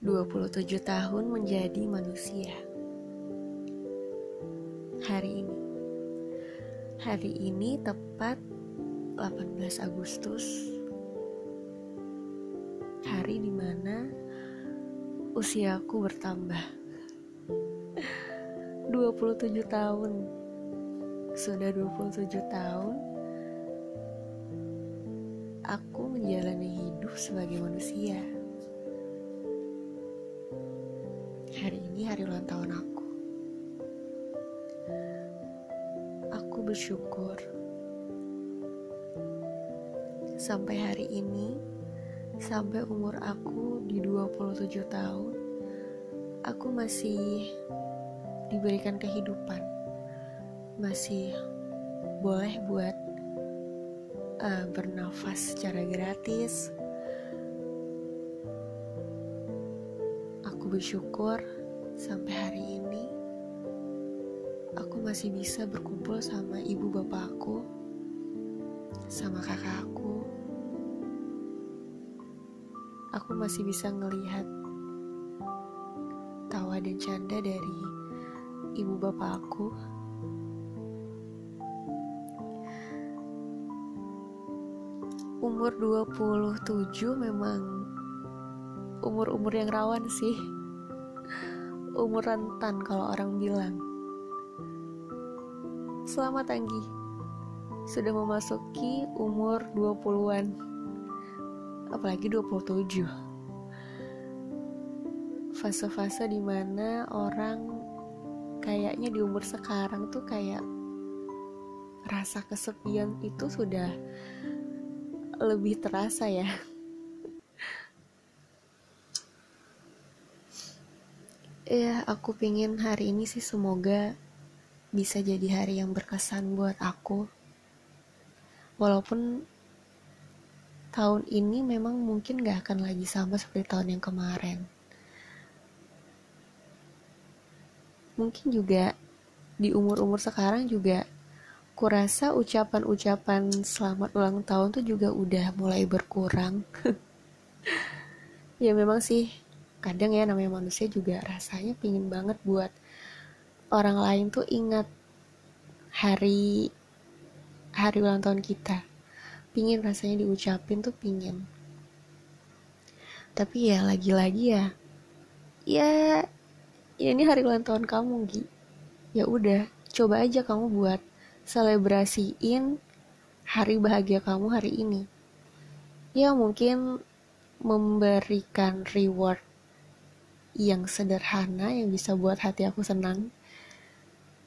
27 tahun menjadi manusia. Hari ini. Hari ini tepat 18 Agustus. Hari di mana usiaku bertambah. 27 tahun. Sudah 27 tahun aku menjalani hidup sebagai manusia. Hari ini hari ulang tahun aku. Aku bersyukur sampai hari ini, sampai umur aku di 27 tahun, aku masih diberikan kehidupan. Masih boleh buat uh, bernafas secara gratis, bersyukur sampai hari ini aku masih bisa berkumpul sama ibu bapakku, sama kakakku. Aku masih bisa ngelihat tawa dan canda dari ibu bapakku. Umur 27 memang umur-umur yang rawan sih umur rentan kalau orang bilang. Selamat Anggi, sudah memasuki umur 20-an, apalagi 27. Fase-fase di mana orang kayaknya di umur sekarang tuh kayak rasa kesepian itu sudah lebih terasa ya ya aku pingin hari ini sih semoga bisa jadi hari yang berkesan buat aku. Walaupun tahun ini memang mungkin gak akan lagi sama seperti tahun yang kemarin. Mungkin juga di umur-umur sekarang juga kurasa ucapan-ucapan selamat ulang tahun tuh juga udah mulai berkurang. Ya memang sih kadang ya namanya manusia juga rasanya pingin banget buat orang lain tuh ingat hari hari ulang tahun kita. Pingin rasanya diucapin tuh pingin. Tapi ya lagi-lagi ya ya ya ini hari ulang tahun kamu Gi. Ya udah coba aja kamu buat selebrasiin hari bahagia kamu hari ini. Ya mungkin memberikan reward yang sederhana yang bisa buat hati aku senang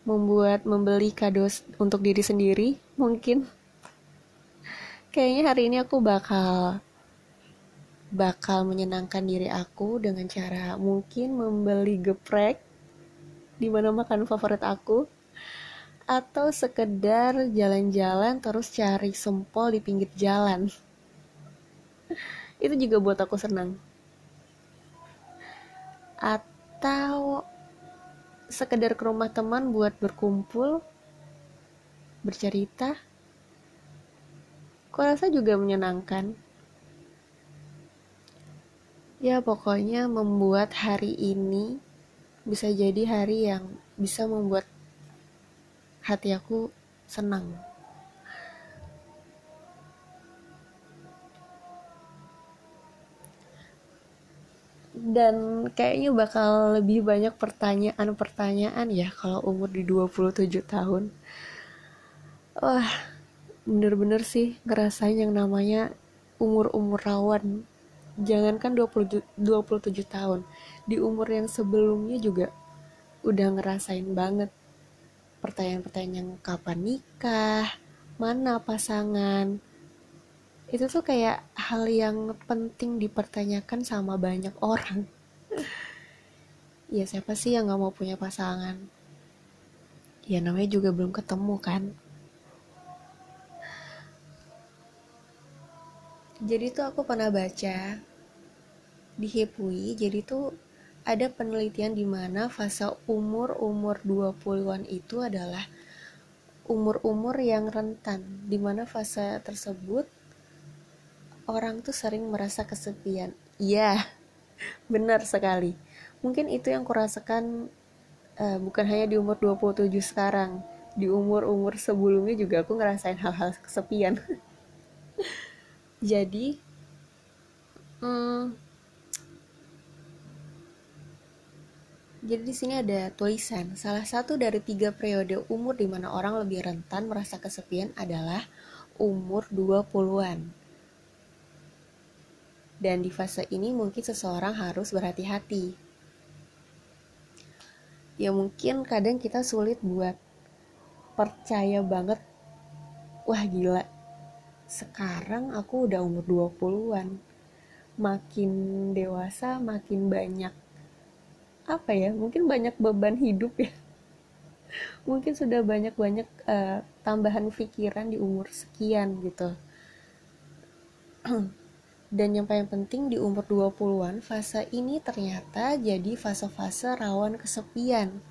membuat membeli kado untuk diri sendiri mungkin. Kayaknya hari ini aku bakal bakal menyenangkan diri aku dengan cara mungkin membeli geprek di mana makan favorit aku atau sekedar jalan-jalan terus cari sempol di pinggir jalan. Itu juga buat aku senang atau sekedar ke rumah teman buat berkumpul, bercerita. rasa juga menyenangkan. Ya, pokoknya membuat hari ini bisa jadi hari yang bisa membuat hati aku senang. Dan kayaknya bakal lebih banyak pertanyaan-pertanyaan ya kalau umur di 27 tahun. Wah, bener-bener sih ngerasain yang namanya umur-umur rawan. Jangankan 20, 27 tahun, di umur yang sebelumnya juga udah ngerasain banget pertanyaan-pertanyaan yang kapan nikah, mana pasangan, itu tuh kayak hal yang penting dipertanyakan sama banyak orang. Ya siapa sih yang gak mau punya pasangan? Ya namanya juga belum ketemu kan? Jadi tuh aku pernah baca di Hipui jadi tuh ada penelitian di mana fase umur-umur 20-an itu adalah umur-umur yang rentan di mana fase tersebut orang tuh sering merasa kesepian. Iya, benar sekali. Mungkin itu yang kurasakan uh, bukan hanya di umur 27 sekarang di umur-umur sebelumnya juga aku ngerasain hal-hal kesepian. Jadi hmm, jadi di sini ada tulisan salah satu dari tiga periode umur di mana orang lebih rentan merasa kesepian adalah umur 20-an dan di fase ini mungkin seseorang harus berhati-hati. Ya mungkin kadang kita sulit buat percaya banget wah gila sekarang aku udah umur 20-an makin dewasa makin banyak apa ya mungkin banyak beban hidup ya. Mungkin sudah banyak-banyak uh, tambahan pikiran di umur sekian gitu dan yang paling penting di umur 20-an fase ini ternyata jadi fase-fase rawan kesepian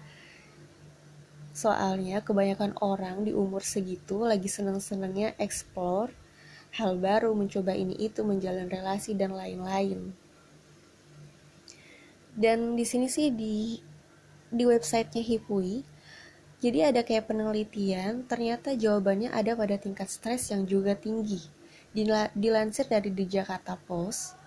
Soalnya kebanyakan orang di umur segitu lagi seneng-senengnya explore hal baru, mencoba ini itu, menjalin relasi dan lain-lain. Dan di sini sih di di websitenya Hipui, jadi ada kayak penelitian, ternyata jawabannya ada pada tingkat stres yang juga tinggi. Dilansir dari di Jakarta Post,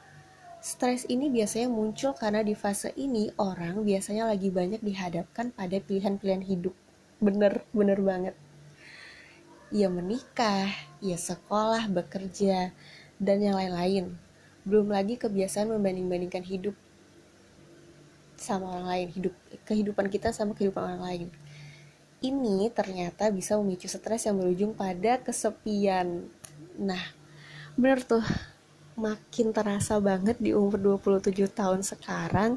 stres ini biasanya muncul karena di fase ini orang biasanya lagi banyak dihadapkan pada pilihan-pilihan hidup. Bener bener banget. Ia menikah ia sekolah bekerja dan yang lain-lain. Belum lagi kebiasaan membanding-bandingkan hidup sama orang lain hidup kehidupan kita sama kehidupan orang lain. Ini ternyata bisa memicu stres yang berujung pada kesepian. Nah bener tuh. Makin terasa banget di umur 27 tahun sekarang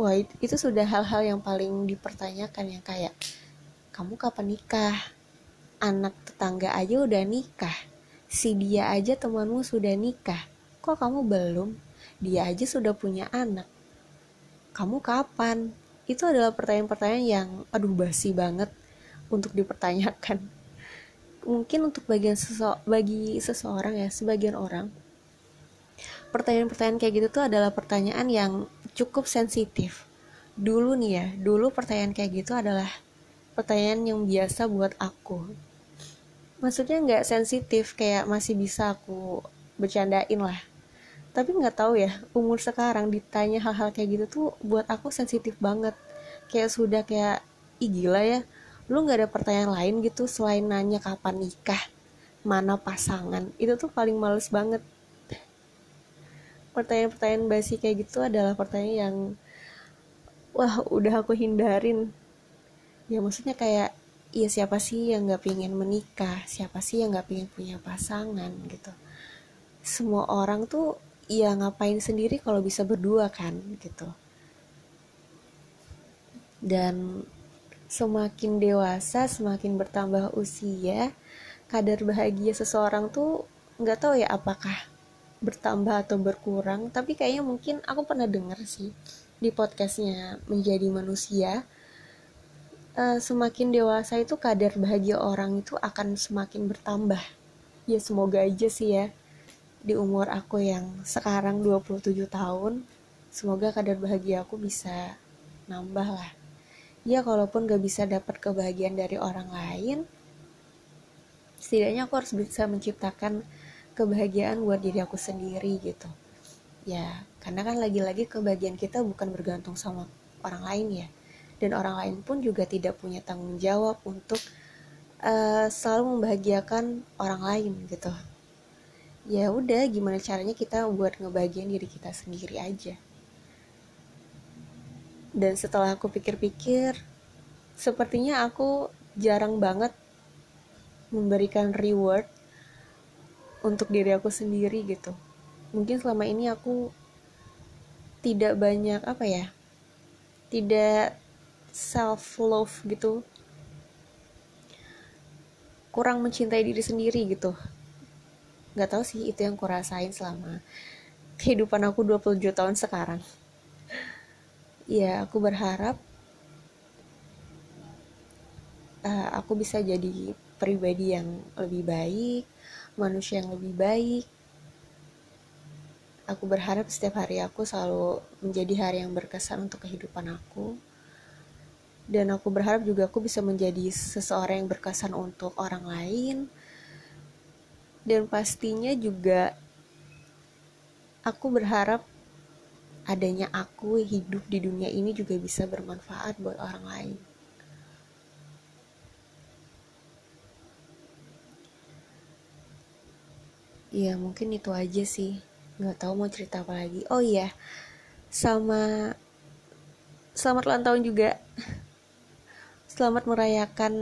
wah itu sudah hal-hal yang paling dipertanyakan yang kayak kamu kapan nikah? Anak tetangga aja udah nikah? Si dia aja temanmu sudah nikah? Kok kamu belum? Dia aja sudah punya anak? Kamu kapan? Itu adalah pertanyaan-pertanyaan yang aduh basi banget untuk dipertanyakan mungkin untuk bagian sese bagi seseorang ya sebagian orang pertanyaan-pertanyaan kayak gitu tuh adalah pertanyaan yang cukup sensitif. Dulu nih ya dulu pertanyaan kayak gitu adalah pertanyaan yang biasa buat aku. Maksudnya nggak sensitif kayak masih bisa aku bercandain lah. Tapi nggak tahu ya umur sekarang ditanya hal-hal kayak gitu tuh buat aku sensitif banget. Kayak sudah kayak ih gila ya lu nggak ada pertanyaan lain gitu selain nanya kapan nikah mana pasangan itu tuh paling males banget. Pertanyaan-pertanyaan basi kayak gitu adalah pertanyaan yang wah udah aku hindarin. Ya maksudnya kayak ya siapa sih yang nggak pingin menikah? Siapa sih yang nggak pingin punya pasangan gitu. Semua orang tuh ya ngapain sendiri kalau bisa berdua kan gitu. Dan semakin dewasa semakin bertambah usia kadar bahagia seseorang tuh nggak tahu ya apakah bertambah atau berkurang. Tapi kayaknya mungkin aku pernah dengar sih di podcastnya menjadi manusia uh, semakin dewasa itu kadar bahagia orang itu akan semakin bertambah. Ya semoga aja sih ya di umur aku yang sekarang 27 tahun semoga kadar bahagia aku bisa nambah lah ya kalaupun gak bisa dapat kebahagiaan dari orang lain setidaknya aku harus bisa menciptakan kebahagiaan buat diri aku sendiri gitu. Ya karena kan lagi-lagi kebahagiaan kita bukan bergantung sama orang lain ya. Dan orang lain pun juga tidak punya tanggung jawab untuk uh, selalu membahagiakan orang lain gitu. Ya udah gimana caranya kita buat ngebahagiain diri kita sendiri aja dan setelah aku pikir-pikir sepertinya aku jarang banget memberikan reward untuk diri aku sendiri gitu. Mungkin selama ini aku tidak banyak apa ya tidak self love gitu. Kurang mencintai diri sendiri gitu. Nggak tahu sih itu yang kurasain selama kehidupan aku 27 tahun sekarang ya aku berharap uh, aku bisa jadi pribadi yang lebih baik manusia yang lebih baik. Aku berharap setiap hari aku selalu menjadi hari yang berkesan untuk kehidupan aku. Dan aku berharap juga aku bisa menjadi seseorang yang berkesan untuk orang lain. Dan pastinya juga aku berharap adanya aku hidup di dunia ini juga bisa bermanfaat buat orang lain. Iya mungkin itu aja sih. Nggak tahu mau cerita apa lagi. Oh iya sama selamat ulang tahun juga. Selamat merayakan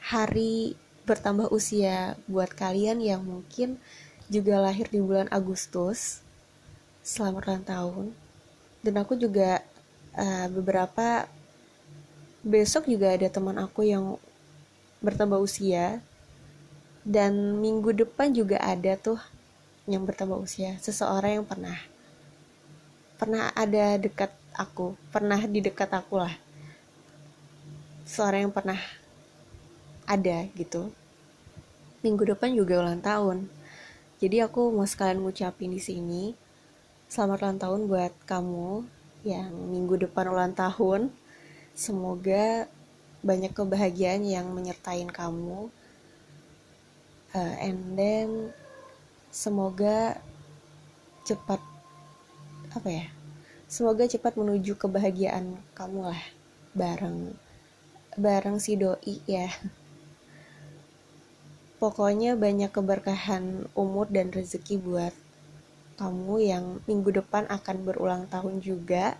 hari bertambah usia buat kalian yang mungkin juga lahir di bulan Agustus selamat ulang tahun. Dan aku juga uh, beberapa besok juga ada teman aku yang bertambah usia. Dan minggu depan juga ada tuh yang bertambah usia. Seseorang yang pernah pernah ada dekat aku pernah di dekat aku lah. Seorang yang pernah ada gitu. Minggu depan juga ulang tahun. Jadi aku mau sekalian ngucapin di sini selamat ulang tahun buat kamu yang minggu depan ulang tahun. Semoga banyak kebahagiaan yang menyertain kamu. Uh, and then semoga cepat apa ya semoga cepat menuju kebahagiaan kamu lah. Bareng bareng si doi ya. Pokoknya banyak keberkahan umur dan rezeki buat kamu yang minggu depan akan berulang tahun juga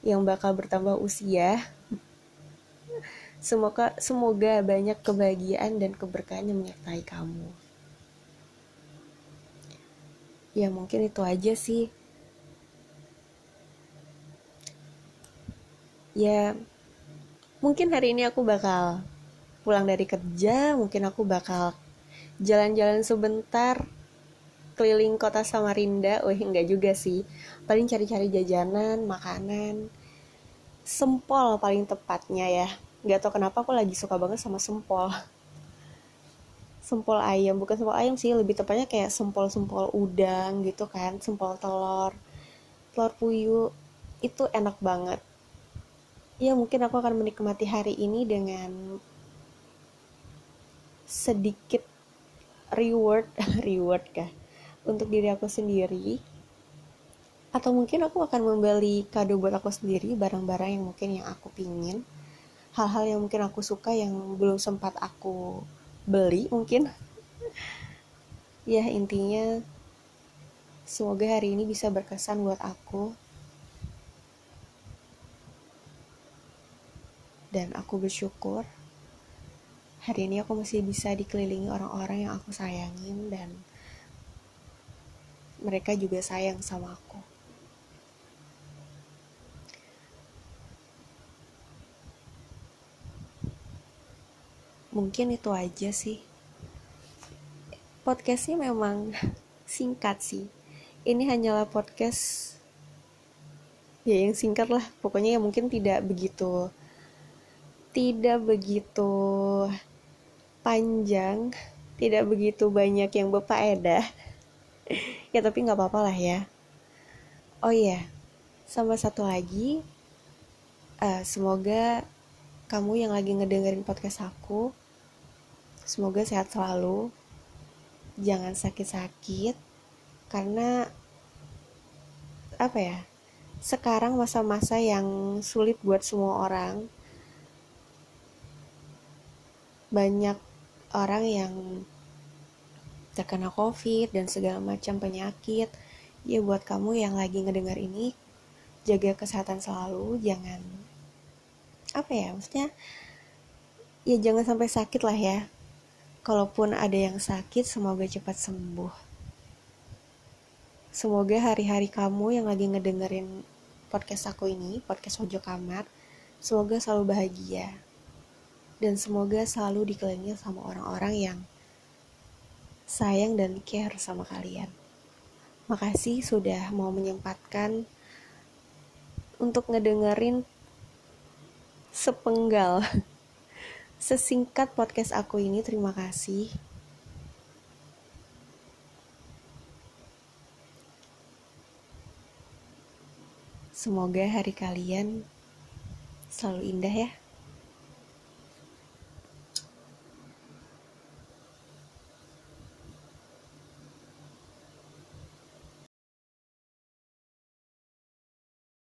yang bakal bertambah usia Semoga semoga banyak kebahagiaan dan keberkahan yang menyertai kamu. Ya mungkin itu aja sih. Ya mungkin hari ini aku bakal pulang dari kerja, mungkin aku bakal jalan-jalan sebentar keliling kota Samarinda. Oh enggak juga sih. Paling cari-cari jajanan, makanan. Sempol paling tepatnya ya. Nggak tau kenapa aku lagi suka banget sama sempol. Sempol ayam. Bukan sempol ayam sih lebih tepatnya kayak sempol sempol udang gitu kan. Sempol telur. Telur puyuh. Itu enak banget. Ya mungkin aku akan menikmati hari ini dengan sedikit reward. Reward kah untuk diri aku sendiri atau mungkin aku akan membeli kado buat aku sendiri barang-barang yang mungkin yang aku pingin hal-hal yang mungkin aku suka yang belum sempat aku beli mungkin. Ya intinya semoga hari ini bisa berkesan buat aku. Dan aku bersyukur hari ini aku masih bisa dikelilingi orang-orang yang aku sayangin dan mereka juga sayang sama aku. Mungkin itu aja sih. Podcastnya memang singkat sih. Ini hanyalah podcast ya yang singkat lah. Pokoknya ya mungkin tidak begitu tidak begitu panjang tidak begitu banyak yang bapak edah ya tapi nggak apa-apa lah ya oh iya sama satu lagi uh, semoga kamu yang lagi ngedengerin podcast aku Semoga sehat selalu. Jangan sakit-sakit karena apa ya? Sekarang masa-masa yang sulit buat semua orang. Banyak orang yang terkena covid dan segala macam penyakit. Ya buat kamu yang lagi ngedengar ini, jaga kesehatan selalu, jangan apa ya maksudnya ya jangan sampai sakit lah ya Kalaupun ada yang sakit, semoga cepat sembuh. Semoga hari-hari kamu yang lagi ngedengerin podcast aku ini, podcast Pojok Kamar, semoga selalu bahagia. Dan semoga selalu dikelilingi sama orang-orang yang sayang dan care sama kalian. Makasih sudah mau menyempatkan untuk ngedengerin sepenggal sesingkat podcast aku ini. Terima kasih. Semoga hari kalian selalu indah ya.